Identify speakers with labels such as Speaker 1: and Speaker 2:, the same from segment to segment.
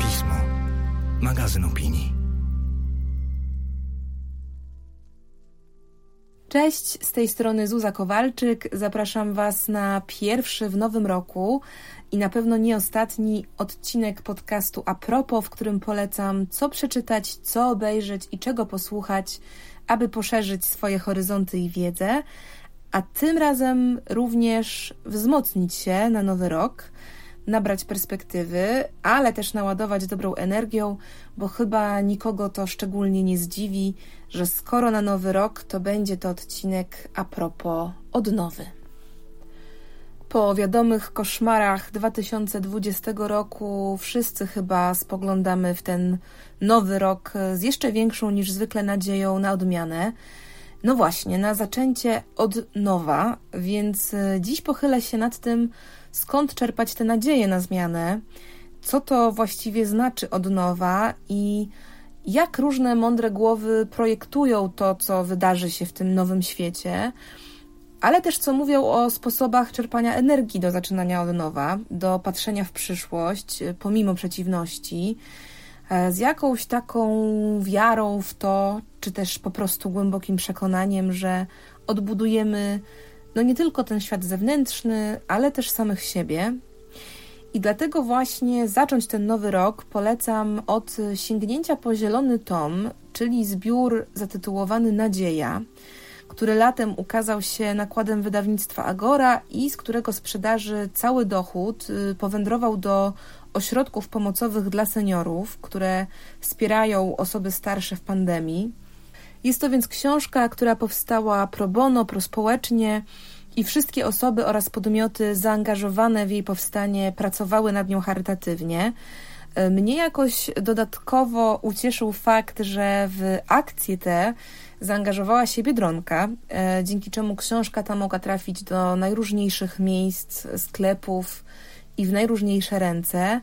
Speaker 1: Pismo. Magazyn opinii.
Speaker 2: Cześć, z tej strony Zuza Kowalczyk. Zapraszam Was na pierwszy w nowym roku i na pewno nie ostatni odcinek podcastu A propos, w którym polecam co przeczytać, co obejrzeć i czego posłuchać, aby poszerzyć swoje horyzonty i wiedzę, a tym razem również wzmocnić się na nowy rok, nabrać perspektywy, ale też naładować dobrą energią, bo chyba nikogo to szczególnie nie zdziwi, że skoro na nowy rok, to będzie to odcinek a propos odnowy. Po wiadomych koszmarach 2020 roku wszyscy chyba spoglądamy w ten nowy rok z jeszcze większą niż zwykle nadzieją na odmianę. No właśnie, na zaczęcie od nowa, więc e, dziś pochylę się nad tym, skąd czerpać te nadzieje na zmianę, co to właściwie znaczy od nowa i jak różne mądre głowy projektują to, co wydarzy się w tym nowym świecie, ale też co mówią o sposobach czerpania energii do zaczynania od nowa, do patrzenia w przyszłość, e, pomimo przeciwności, z jakąś taką wiarą w to, czy też po prostu głębokim przekonaniem, że odbudujemy no nie tylko ten świat zewnętrzny, ale też samych siebie. I dlatego właśnie zacząć ten nowy rok polecam od sięgnięcia po zielony tom, czyli zbiór zatytułowany Nadzieja, który latem ukazał się nakładem wydawnictwa Agora i z którego sprzedaży cały dochód y, powędrował do ośrodków pomocowych dla seniorów, które wspierają osoby starsze w pandemii. Jest to więc książka, która powstała pro bono, prospołecznie i wszystkie osoby oraz podmioty zaangażowane w jej powstanie pracowały nad nią charytatywnie. Mnie jakoś dodatkowo ucieszył fakt, że w akcję tę zaangażowała się Biedronka, e, dzięki czemu książka ta mogła trafić do najróżniejszych miejsc, sklepów i w najróżniejsze ręce,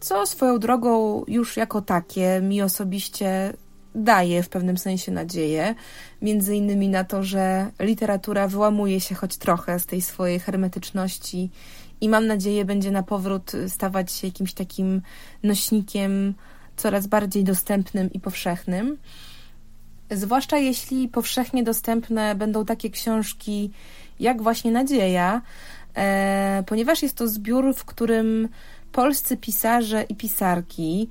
Speaker 2: co swoją drogą już jako takie mi osobiście daje w pewnym sensie nadzieję, między innymi na to, że literatura wyłamuje się choć trochę z tej swojej hermetyczności i mam nadzieję będzie na powrót stawać się jakimś takim nośnikiem coraz bardziej dostępnym i powszechnym. Zwłaszcza jeśli powszechnie dostępne będą takie książki jak właśnie Nadzieja, ponieważ jest to zbiór, w którym polscy pisarze i pisarki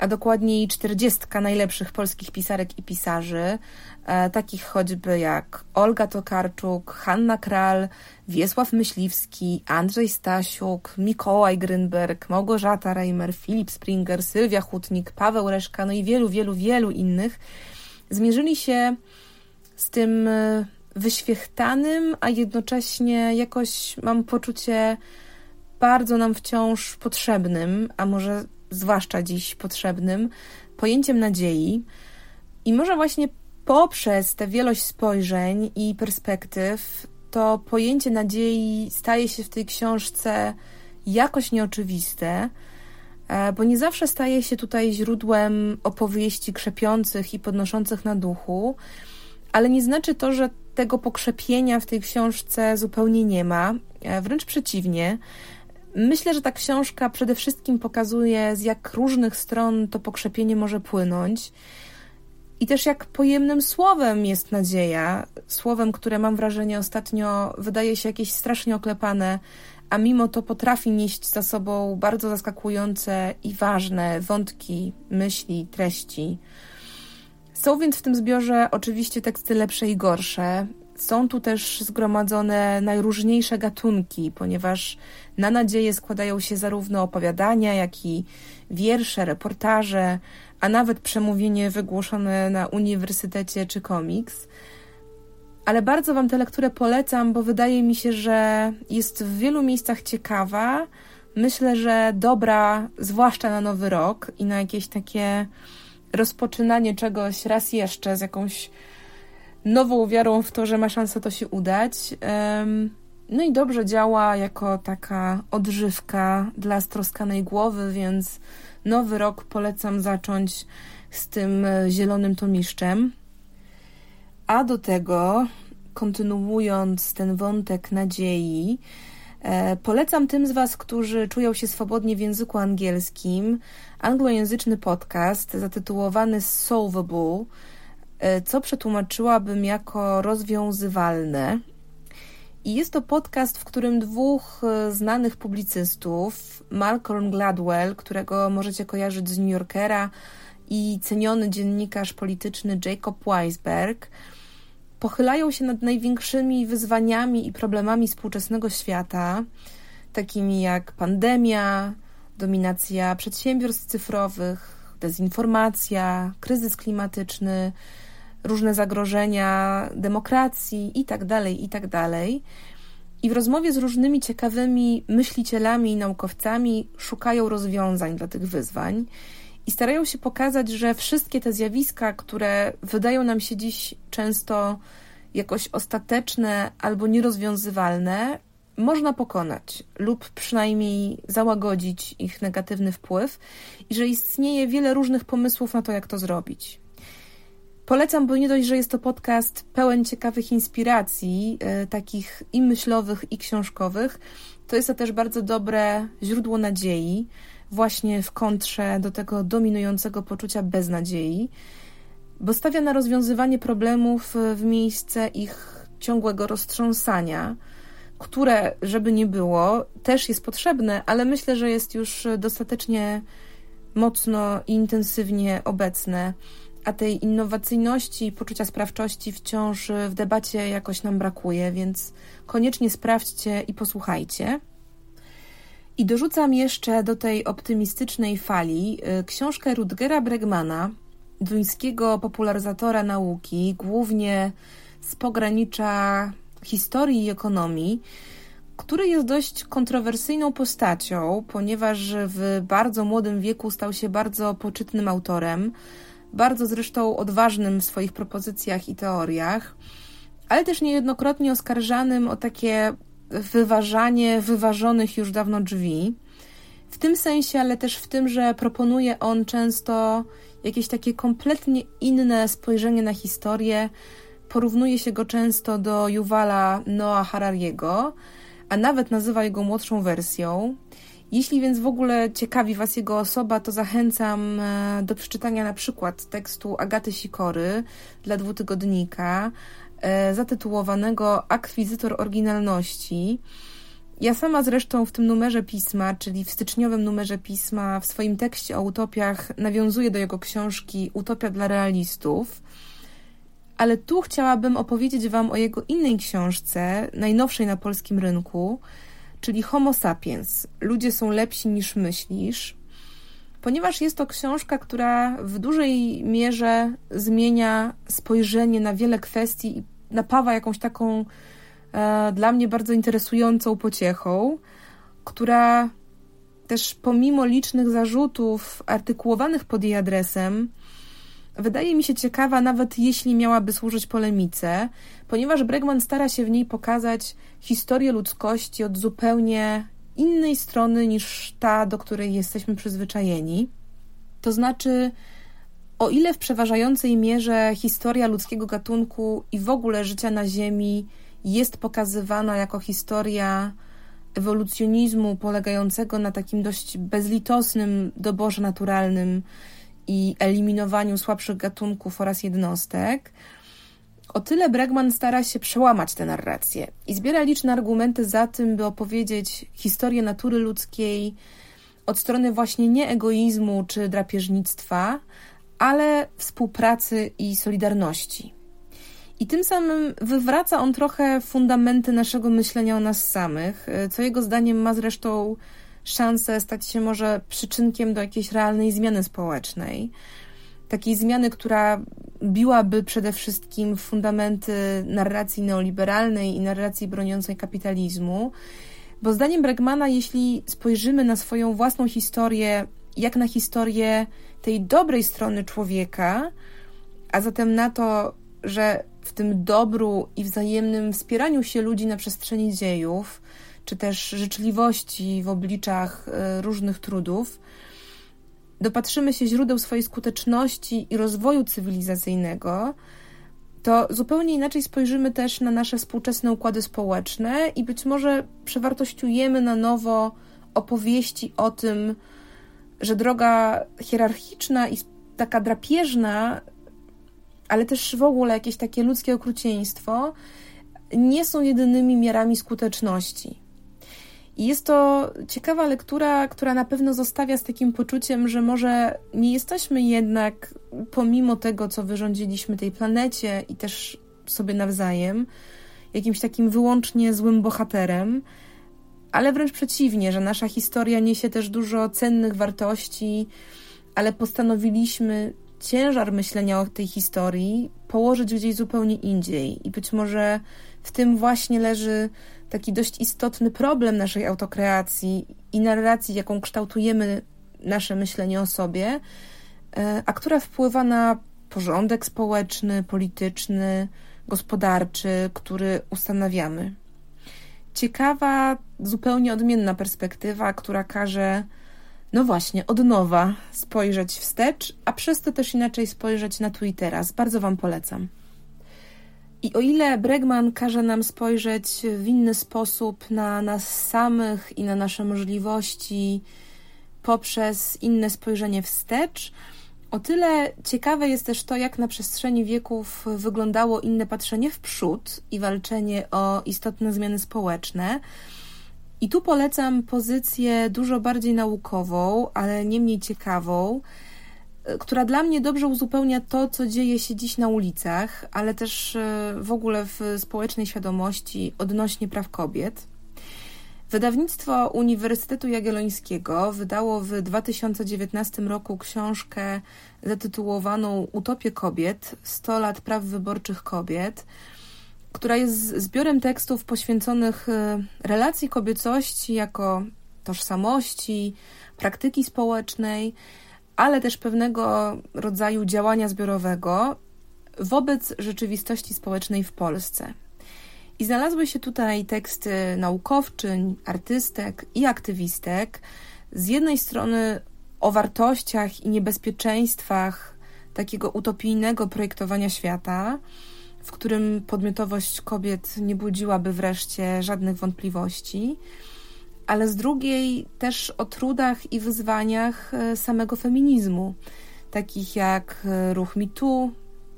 Speaker 2: a dokładniej czterdziestka najlepszych polskich pisarek i pisarzy, e, takich choćby jak Olga Tokarczuk, Hanna Kral, Wiesław Myśliwski, Andrzej Stasiuk, Mikołaj Grynberg, Małgorzata Reimer, Filip Springer, Sylwia Hutnik, Paweł Reszka, no i wielu, wielu, wielu innych, zmierzyli się z tym e, wyświechtanym, a jednocześnie jakoś mam poczucie bardzo nam wciąż potrzebnym, a może zwłaszcza dziś potrzebnym, pojęciem nadziei. I może właśnie poprzez tę wielość spojrzeń i perspektyw, to pojęcie nadziei staje się w tej książce jakoś nieoczywiste, e, bo nie zawsze staje się tutaj źródłem opowieści krzepiących i podnoszących na duchu, ale nie znaczy to, że tego pokrzepienia w tej książce zupełnie nie ma. E, wręcz przeciwnie, Myślę, że ta książka przede wszystkim pokazuje, z jak różnych stron to pokrzepienie może płynąć. I też jak pojemnym słowem jest nadzieja, słowem, które mam wrażenie ostatnio wydaje się jakieś strasznie oklepane, a mimo to potrafi nieść za sobą bardzo zaskakujące i ważne wątki, myśli, treści. Są więc w tym zbiorze oczywiście teksty lepsze i gorsze, są tu też zgromadzone najróżniejsze gatunki, ponieważ na nadzieję składają się zarówno opowiadania, jak i wiersze, reportaże, a nawet przemówienie wygłoszone na uniwersytecie czy komiks. Ale bardzo Wam tę lekturę polecam, bo wydaje mi się, że jest w wielu miejscach ciekawa. Myślę, że dobra, zwłaszcza na nowy rok i na jakieś takie rozpoczynanie czegoś raz jeszcze z jakąś nową wiarą w to, że ma szansę to się udać. No i dobrze działa jako taka odżywka dla stroskanej głowy, więc nowy rok polecam zacząć z tym e, zielonym tomiszczem. A do tego, kontynuując ten wątek nadziei, polecam tym z Was, którzy czują się swobodnie w języku angielskim, anglojęzyczny podcast zatytułowany Solvable, e, co przetłumaczyłabym jako rozwiązywalne. I jest to podcast, w którym dwóch e, znanych publicystów, Malcolm Gladwell, którego możecie kojarzyć z New Yorkera, i ceniony dziennikarz polityczny Jacob Weisberg, pochylają się nad największymi wyzwaniami i problemami współczesnego świata, takimi jak pandemia, dominacja przedsiębiorstw cyfrowych, dezinformacja, kryzys klimatyczny, różne zagrożenia demokracji itd., tak itd. Tak I w rozmowie z różnymi ciekawymi myślicielami i naukowcami szukają rozwiązań dla tych wyzwań i starają się pokazać, że wszystkie te zjawiska, które wydają nam się dziś często jakoś ostateczne albo nierozwiązywalne, można pokonać lub przynajmniej załagodzić ich negatywny wpływ i że istnieje wiele różnych pomysłów na to, jak to zrobić. Polecam, bo nie dość, że jest to podcast pełen ciekawych inspiracji, yy, takich i myślowych, i książkowych, to jest to też bardzo dobre źródło nadziei, właśnie w kontrze do tego dominującego poczucia beznadziei, bo stawia na rozwiązywanie problemów w miejsce ich ciągłego roztrząsania, które, żeby nie było, też jest potrzebne, ale myślę, że jest już dostatecznie mocno i intensywnie obecne, a tej innowacyjności i poczucia sprawczości wciąż w debacie jakoś nam brakuje, więc koniecznie sprawdźcie i posłuchajcie. I dorzucam jeszcze do tej optymistycznej fali y, książkę Rutgera Bregmana, duńskiego popularyzatora nauki, głównie z pogranicza historii i ekonomii, który jest dość kontrowersyjną postacią, ponieważ w bardzo młodym wieku stał się bardzo poczytnym autorem, bardzo zresztą odważnym w swoich propozycjach i teoriach, ale też niejednokrotnie oskarżanym o takie wyważanie wyważonych już dawno drzwi. W tym sensie, ale też w tym, że proponuje on często jakieś takie kompletnie inne spojrzenie na historię. Porównuje się go często do Yuvala Noah Harariego, a nawet nazywa jego młodszą wersją. Jeśli więc w ogóle ciekawi Was jego osoba, to zachęcam e, do przeczytania na przykład tekstu Agaty Sikory dla dwutygodnika, zatytułowanego Akwizytor Oryginalności. Ja sama zresztą w tym numerze pisma, czyli w styczniowym numerze pisma, w swoim tekście o utopiach nawiązuję do jego książki Utopia dla realistów. Ale tu chciałabym opowiedzieć Wam o jego innej książce, najnowszej na polskim rynku, czyli Homo sapiens. Ludzie są lepsi niż myślisz. Ponieważ jest to książka, która w dużej mierze zmienia spojrzenie na wiele kwestii i napawa jakąś taką e, dla mnie bardzo interesującą pociechą, która też pomimo licznych zarzutów artykułowanych pod jej adresem, wydaje mi się ciekawa, nawet jeśli miałaby służyć polemice, ponieważ Bregman stara się w niej pokazać historię ludzkości od zupełnie innej strony niż ta, do której jesteśmy przyzwyczajeni. To znaczy, o ile w przeważającej mierze historia ludzkiego gatunku i w ogóle życia na Ziemi jest pokazywana jako historia ewolucjonizmu polegającego na takim dość bezlitosnym doborze naturalnym i eliminowaniu słabszych gatunków oraz jednostek, o tyle Bregman stara się przełamać tę narrację i zbiera liczne argumenty za tym, by opowiedzieć historię natury ludzkiej od strony właśnie nie egoizmu czy drapieżnictwa, ale współpracy i solidarności. I tym samym wywraca on trochę fundamenty naszego myślenia o nas samych, co jego zdaniem ma zresztą szansę stać się może przyczynkiem do jakiejś realnej zmiany społecznej. Takiej zmiany, która biłaby przede wszystkim fundamenty narracji neoliberalnej i narracji broniącej kapitalizmu. Bo zdaniem Bregmana, jeśli spojrzymy na swoją własną historię, jak na historię tej dobrej strony człowieka, a zatem na to, że w tym dobru i wzajemnym wspieraniu się ludzi na przestrzeni dziejów, czy też życzliwości w obliczach e, różnych trudów, dopatrzymy się źródeł swojej skuteczności i rozwoju cywilizacyjnego, to zupełnie inaczej spojrzymy też na nasze współczesne układy społeczne i być może przewartościujemy na nowo opowieści o tym, że droga hierarchiczna i taka drapieżna, ale też w ogóle jakieś takie ludzkie okrucieństwo, nie są jedynymi miarami skuteczności. I jest to ciekawa lektura, która na pewno zostawia z takim poczuciem, że może nie jesteśmy jednak, pomimo tego, co wyrządziliśmy tej planecie i też sobie nawzajem, jakimś takim wyłącznie złym bohaterem, ale wręcz przeciwnie, że nasza historia niesie też dużo cennych wartości, ale postanowiliśmy ciężar myślenia o tej historii położyć gdzieś zupełnie indziej. I być może w tym właśnie leży taki dość istotny problem naszej autokreacji i narracji, jaką kształtujemy nasze myślenie o sobie, e, a która wpływa na porządek społeczny, polityczny, gospodarczy, który ustanawiamy. Ciekawa, zupełnie odmienna perspektywa, która każe, no właśnie, od nowa spojrzeć wstecz, a przez to też inaczej spojrzeć na tu i teraz. Bardzo Wam polecam. I o ile Bregman każe nam spojrzeć w inny sposób na nas samych i na nasze możliwości poprzez inne spojrzenie wstecz, o tyle ciekawe jest też to, jak na przestrzeni wieków wyglądało inne patrzenie w przód i walczenie o istotne zmiany społeczne. I tu polecam pozycję dużo bardziej naukową, ale nie mniej ciekawą, która dla mnie dobrze uzupełnia to, co dzieje się dziś na ulicach, ale też e, w ogóle w społecznej świadomości odnośnie praw kobiet. Wydawnictwo Uniwersytetu Jagiellońskiego wydało w 2019 roku książkę zatytułowaną Utopie kobiet 100 lat praw wyborczych kobiet, która jest zbiorem tekstów poświęconych e, relacji kobiecości jako tożsamości, praktyki społecznej, ale też pewnego rodzaju działania zbiorowego wobec rzeczywistości społecznej w Polsce. I znalazły się tutaj teksty naukowczyń, artystek i aktywistek. Z jednej strony o wartościach i niebezpieczeństwach takiego utopijnego projektowania świata, w którym podmiotowość kobiet nie budziłaby wreszcie żadnych wątpliwości, ale z drugiej też o trudach i wyzwaniach e, samego feminizmu, takich jak e, ruch MeToo,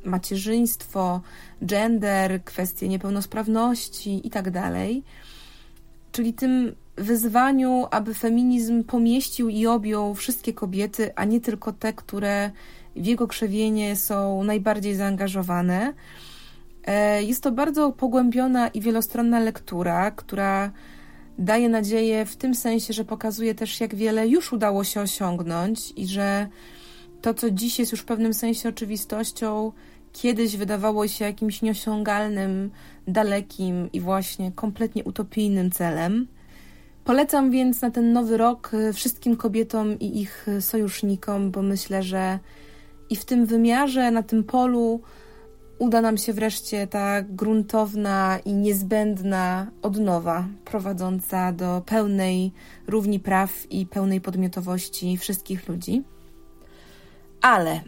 Speaker 2: macierzyństwo, gender, kwestie niepełnosprawności itd. Tak Czyli tym wyzwaniu, aby feminizm pomieścił i objął wszystkie kobiety, a nie tylko te, które w jego krzewienie są najbardziej zaangażowane. E, jest to bardzo pogłębiona i wielostronna lektura, która daje nadzieję w tym sensie, że pokazuje też, jak wiele już udało się osiągnąć i że to, co dziś jest już w pewnym sensie oczywistością, kiedyś wydawało się jakimś nieosiągalnym, dalekim i właśnie kompletnie utopijnym celem. Polecam więc na ten nowy rok y, wszystkim kobietom i ich sojusznikom, bo myślę, że i w tym wymiarze, na tym polu uda nam się wreszcie ta gruntowna i niezbędna odnowa prowadząca do pełnej równi praw i pełnej podmiotowości wszystkich ludzi. Ale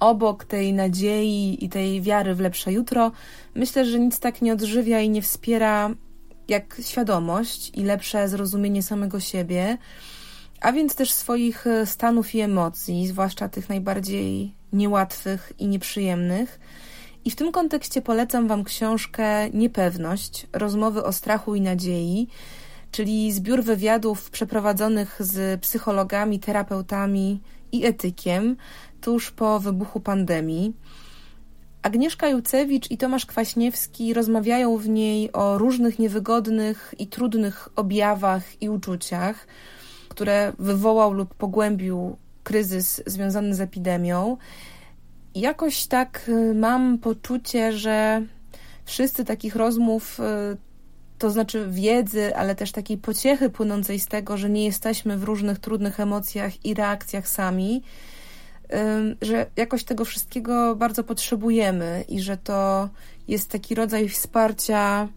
Speaker 2: obok tej nadziei i tej wiary w lepsze jutro, myślę, że nic tak nie odżywia i nie wspiera jak świadomość i lepsze zrozumienie samego siebie, a więc też swoich stanów i emocji, zwłaszcza tych najbardziej niełatwych i nieprzyjemnych i w tym kontekście polecam Wam książkę Niepewność rozmowy o strachu i nadziei, czyli zbiór wywiadów przeprowadzonych z psychologami, terapeutami i etykiem tuż po wybuchu pandemii. Agnieszka Jucewicz i Tomasz Kwaśniewski rozmawiają w niej o różnych niewygodnych i trudnych objawach i uczuciach, które wywołał lub pogłębił kryzys związany z epidemią jakoś tak y, mam poczucie, że wszyscy takich rozmów, y, to znaczy wiedzy, ale też takiej pociechy płynącej z tego, że nie jesteśmy w różnych trudnych emocjach i reakcjach sami, y, że jakoś tego wszystkiego bardzo potrzebujemy i że to jest taki rodzaj wsparcia,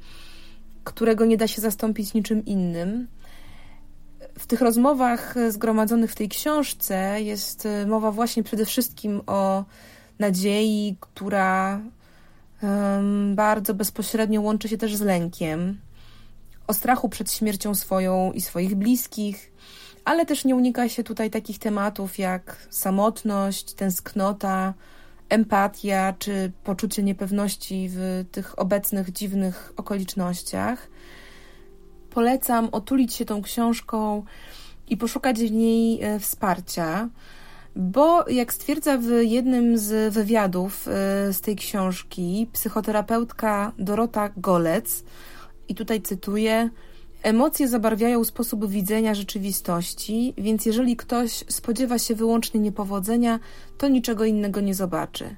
Speaker 2: którego nie da się zastąpić niczym innym. W tych rozmowach zgromadzonych w tej książce jest mowa właśnie przede wszystkim o nadziei, która Bardzo bezpośrednio łączy się też z lękiem, o strachu przed śmiercią swoją i swoich bliskich, ale też nie unika się tutaj takich tematów jak samotność, tęsknota, empatia czy poczucie niepewności w tych obecnych dziwnych okolicznościach. Polecam otulić się tą książką i poszukać w niej e, wsparcia, bo jak stwierdza w jednym z wywiadów e, z tej książki psychoterapeutka Dorota Golec, i tutaj cytuję: Emocje zabarwiają sposób widzenia rzeczywistości, więc jeżeli ktoś spodziewa się wyłącznie niepowodzenia, to niczego innego nie zobaczy.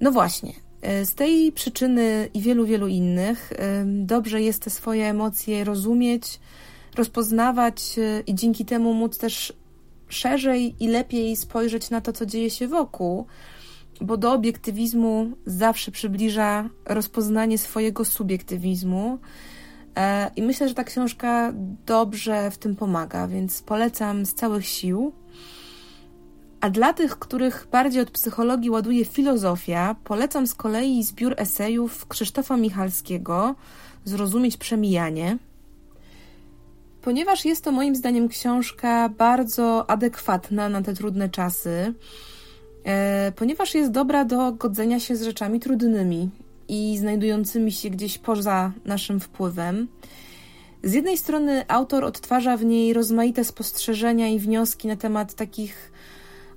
Speaker 2: No właśnie, e, z tej przyczyny i wielu, wielu innych dobrze jest te swoje emocje rozumieć, rozpoznawać i dzięki temu móc też szerzej i lepiej spojrzeć na to, co dzieje się wokół, bo do obiektywizmu zawsze przybliża rozpoznanie swojego subiektywizmu. E, I myślę, że ta książka dobrze w tym pomaga, więc polecam z całych sił. A dla tych, których bardziej od psychologii ładuje filozofia, polecam z kolei zbiór esejów Krzysztofa Michalskiego Zrozumieć przemijanie. Ponieważ jest to moim zdaniem książka bardzo adekwatna na te trudne czasy, e, ponieważ jest dobra do godzenia się z rzeczami trudnymi i znajdującymi się gdzieś poza naszym wpływem. Z jednej strony autor odtwarza w niej rozmaite spostrzeżenia i wnioski na temat takich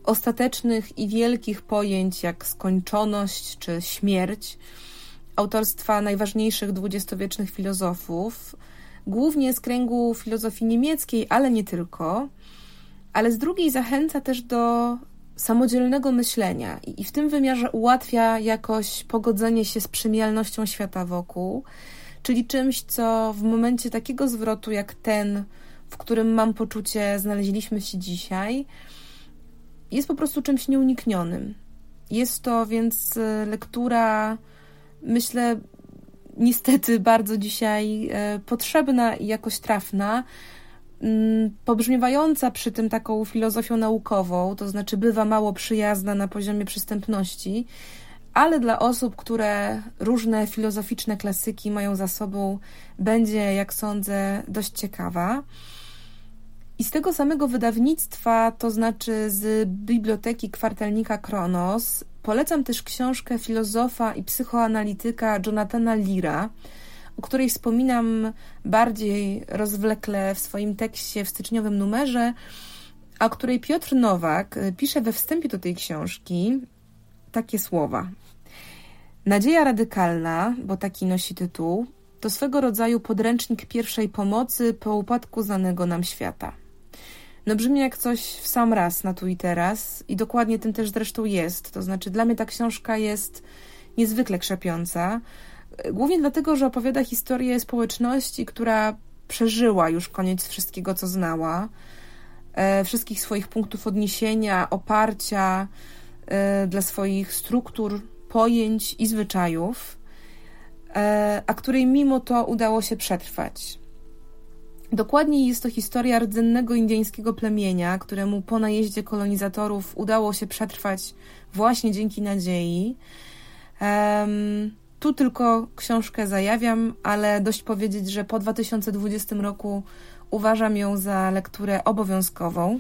Speaker 2: ostatecznych i wielkich pojęć jak skończoność czy śmierć, autorstwa najważniejszych dwudziestowiecznych filozofów, głównie z kręgu filozofii niemieckiej, ale nie tylko, ale z drugiej zachęca też do samodzielnego myślenia i w tym wymiarze ułatwia jakoś pogodzenie się z przemijalnością świata wokół, czyli czymś, co w momencie takiego zwrotu jak ten, w którym mam poczucie, znaleźliśmy się dzisiaj, jest po prostu czymś nieuniknionym. Jest to więc e, lektura, myślę, niestety bardzo dzisiaj e, potrzebna i jakoś trafna, Mm, pobrzmiewająca przy tym taką filozofią naukową, to znaczy bywa mało przyjazna na poziomie przystępności, ale dla osób, które różne filozoficzne klasyki mają za sobą, będzie, jak sądzę, dość ciekawa. I z tego samego wydawnictwa, to znaczy z biblioteki kwartalnika Kronos, polecam też książkę filozofa i psychoanalityka Jonathana Lira, o której wspominam bardziej rozwlekle w swoim tekście w styczniowym numerze, a której Piotr Nowak y, pisze we wstępie do tej książki takie słowa. Nadzieja radykalna, bo taki nosi tytuł, to swego rodzaju podręcznik pierwszej pomocy po upadku znanego nam świata. No brzmi jak coś w sam raz na tu i teraz i dokładnie tym też zresztą jest. To znaczy dla mnie ta książka jest niezwykle krzepiąca, Głównie dlatego, że opowiada historię społeczności, która przeżyła już koniec wszystkiego, co znała, e, wszystkich swoich punktów odniesienia, oparcia e, dla swoich struktur, pojęć i zwyczajów, e, a której mimo to udało się przetrwać. Dokładniej jest to historia rdzennego indyjskiego plemienia, któremu po najeździe kolonizatorów udało się przetrwać właśnie dzięki nadziei. Um, tu tylko książkę zajawiam, ale dość powiedzieć, że po 2020 roku uważam ją za lekturę obowiązkową.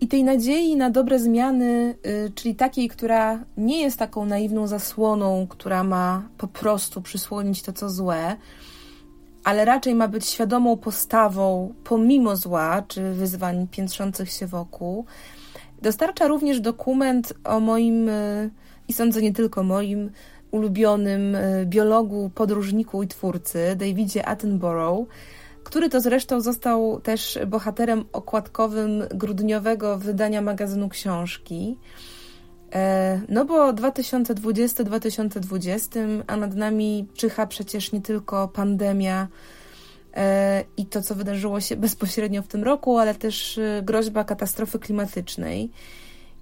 Speaker 2: I tej nadziei na dobre zmiany, y, czyli takiej, która nie jest taką naiwną zasłoną, która ma po prostu przysłonić to, co złe, ale raczej ma być świadomą postawą pomimo zła czy wyzwań piętrzących się wokół, dostarcza również dokument o moim y, i sądzę nie tylko moim ulubionym e, biologu, podróżniku i twórcy, Davidzie Attenborough, który to zresztą został też bohaterem okładkowym grudniowego wydania magazynu książki. E, no bo 2020-2020, a nad nami czyha przecież nie tylko pandemia e, i to, co wydarzyło się bezpośrednio w tym roku, ale też groźba katastrofy klimatycznej.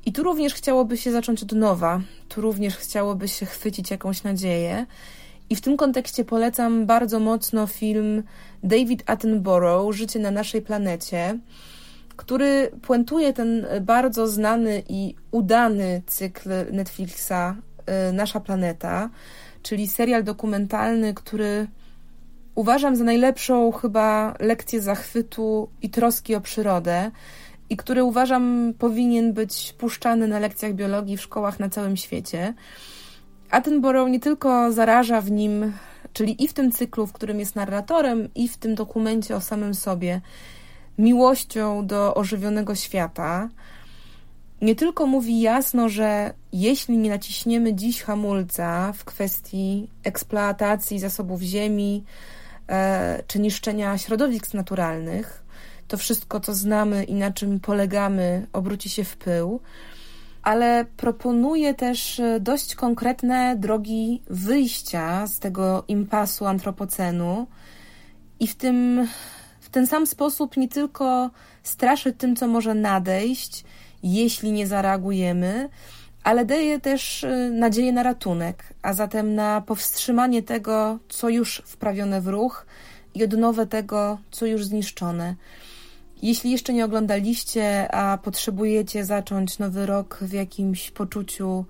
Speaker 2: I tu również chciałoby się zacząć od nowa, tu również chciałoby się chwycić jakąś nadzieję. I w tym kontekście polecam bardzo mocno film David Attenborough Życie na naszej planecie, który puentuje ten bardzo znany i udany cykl Netflixa Nasza Planeta, czyli serial dokumentalny, który uważam za najlepszą chyba lekcję zachwytu i troski o przyrodę i który uważam powinien być puszczany na lekcjach biologii w szkołach na całym świecie. Attenborough nie tylko zaraża w nim, czyli i w tym cyklu, w którym jest narratorem, i w tym dokumencie o samym sobie, miłością do ożywionego świata. Nie tylko mówi jasno, że jeśli nie naciśniemy dziś hamulca w kwestii eksploatacji zasobów ziemi e, czy niszczenia środowisk naturalnych, to wszystko, co znamy i na czym polegamy, obróci się w pył ale proponuje też e, dość konkretne drogi wyjścia z tego impasu antropocenu i w tym w ten sam sposób nie tylko straszy tym, co może nadejść, jeśli nie zareagujemy, ale daje też e, nadzieję na ratunek, a zatem na powstrzymanie tego, co już wprawione w ruch i odnowę tego, co już zniszczone. Jeśli jeszcze nie oglądaliście, a potrzebujecie zacząć nowy rok w jakimś poczuciu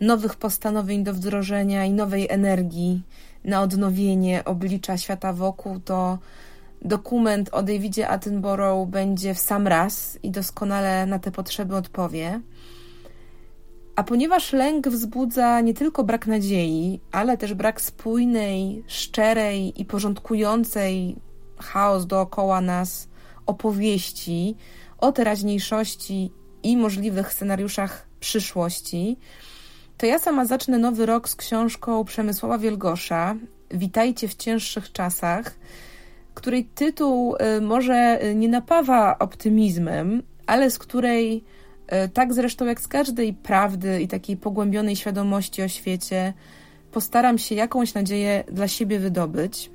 Speaker 2: nowych postanowień do wdrożenia i nowej energii na odnowienie oblicza świata wokół, to dokument o Davidzie Attenborough będzie w sam raz i doskonale na te potrzeby odpowie. A ponieważ lęk wzbudza nie tylko brak nadziei, ale też brak spójnej, szczerej i porządkującej chaos dookoła nas opowieści o teraźniejszości i możliwych scenariuszach przyszłości, to ja sama zacznę nowy rok z książką Przemysława Wielgosza Witajcie w cięższych czasach, której tytuł y, może nie napawa optymizmem, ale z której, y, tak zresztą jak z każdej prawdy i takiej pogłębionej świadomości o świecie, postaram się jakąś nadzieję dla siebie wydobyć.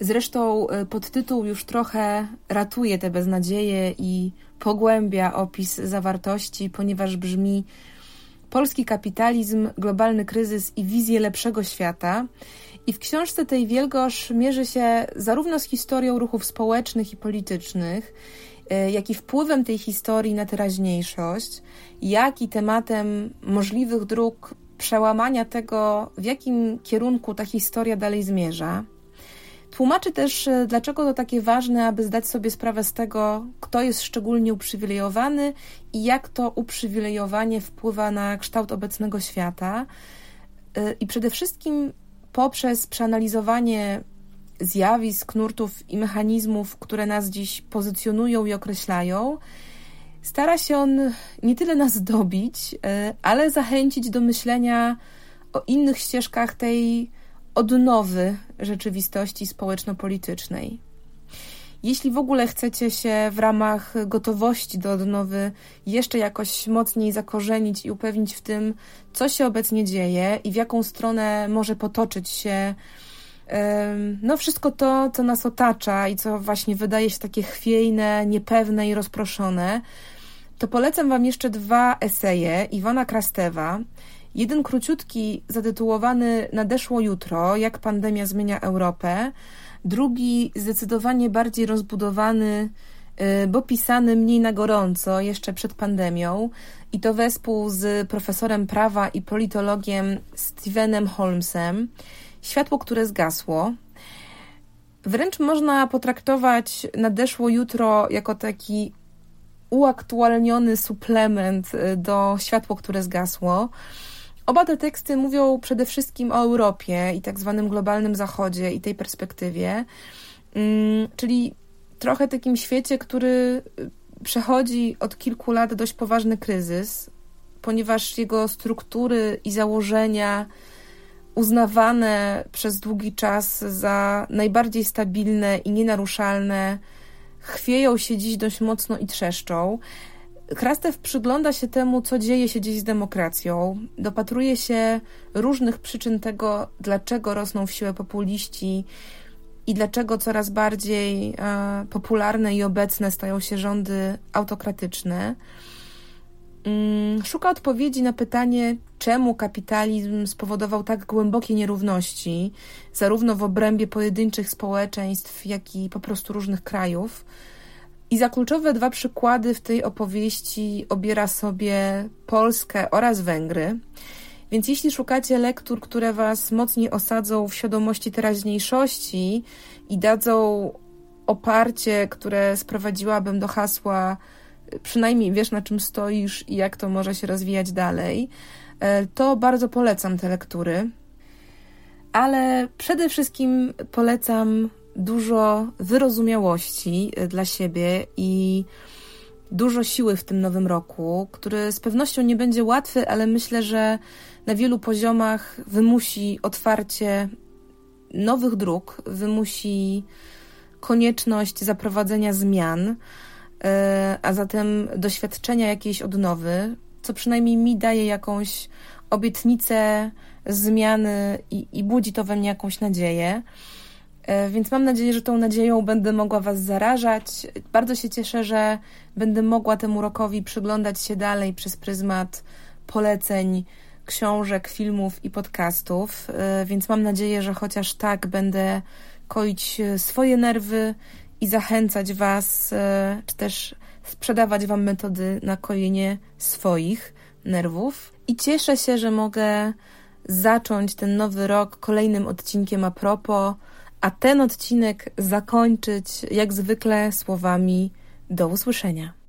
Speaker 2: Zresztą podtytuł już trochę ratuje te beznadzieje i pogłębia opis zawartości, ponieważ brzmi Polski kapitalizm, globalny kryzys i wizję lepszego świata. I w książce tej Wielgosz mierzy się zarówno z historią ruchów społecznych i politycznych, e, jak i wpływem tej historii na teraźniejszość, jak i tematem możliwych dróg przełamania tego, w jakim kierunku ta historia dalej zmierza. Tłumaczy też, e, dlaczego to takie ważne, aby zdać sobie sprawę z tego, kto jest szczególnie uprzywilejowany i jak to uprzywilejowanie wpływa na kształt obecnego świata. E, I przede wszystkim poprzez przeanalizowanie zjawisk, nurtów i mechanizmów, które nas dziś pozycjonują i określają, stara się on nie tyle nas dobić, e, ale zachęcić do myślenia o innych ścieżkach tej odnowy rzeczywistości społeczno-politycznej. Jeśli w ogóle chcecie się w ramach gotowości do odnowy jeszcze jakoś mocniej zakorzenić i upewnić w tym, co się obecnie dzieje i w jaką stronę może potoczyć się no wszystko to, co nas otacza i co właśnie wydaje się takie chwiejne, niepewne i rozproszone, to polecam Wam jeszcze dwa eseje Iwana Krastewa. Jeden króciutki, zatytułowany Nadeszło jutro, jak pandemia zmienia Europę. Drugi, zdecydowanie bardziej rozbudowany, y, bo pisany mniej na gorąco, jeszcze przed pandemią. I to wespół z profesorem prawa i politologiem Stevenem Holmesem. Światło, które zgasło. Wręcz można potraktować nadeszło jutro jako taki uaktualniony suplement y, do światło, które zgasło. Oba te teksty mówią przede wszystkim o Europie i tak zwanym globalnym zachodzie i tej perspektywie, mm, czyli trochę takim świecie, który przechodzi od kilku lat dość poważny kryzys, ponieważ jego struktury i założenia uznawane przez długi czas za najbardziej stabilne i nienaruszalne, chwieją się dziś dość mocno i trzeszczą. Krastew przygląda się temu, co dzieje się dziś z demokracją, dopatruje się różnych przyczyn tego, dlaczego rosną w siłę populiści i dlaczego coraz bardziej e, popularne i obecne stają się rządy autokratyczne. Mm, szuka odpowiedzi na pytanie, czemu kapitalizm spowodował tak głębokie nierówności, zarówno w obrębie pojedynczych społeczeństw, jak i po prostu różnych krajów i za kluczowe dwa przykłady w tej opowieści obiera sobie Polskę oraz Węgry. Więc jeśli szukacie lektur, które Was mocniej osadzą w świadomości teraźniejszości i dadzą oparcie, które sprowadziłabym do hasła przynajmniej wiesz na czym stoisz i jak to może się rozwijać dalej, e, to bardzo polecam te lektury. Ale przede wszystkim polecam dużo wyrozumiałości e, dla siebie i dużo siły w tym nowym roku, który z pewnością nie będzie łatwy, ale myślę, że na wielu poziomach wymusi otwarcie nowych dróg, wymusi konieczność zaprowadzenia zmian, e, a zatem doświadczenia jakiejś odnowy, co przynajmniej mi daje jakąś obietnicę zmiany i, i budzi to we mnie jakąś nadzieję. E, więc mam nadzieję, że tą nadzieją będę mogła Was zarażać. Bardzo się cieszę, że będę mogła temu rokowi przyglądać się dalej przez pryzmat poleceń, książek, filmów i podcastów. E, więc mam nadzieję, że chociaż tak będę koić e, swoje nerwy i zachęcać Was, czy też sprzedawać Wam metody na kojenie swoich nerwów. I cieszę się, że mogę zacząć ten nowy rok kolejnym odcinkiem a propos a ten odcinek zakończyć jak zwykle słowami do usłyszenia.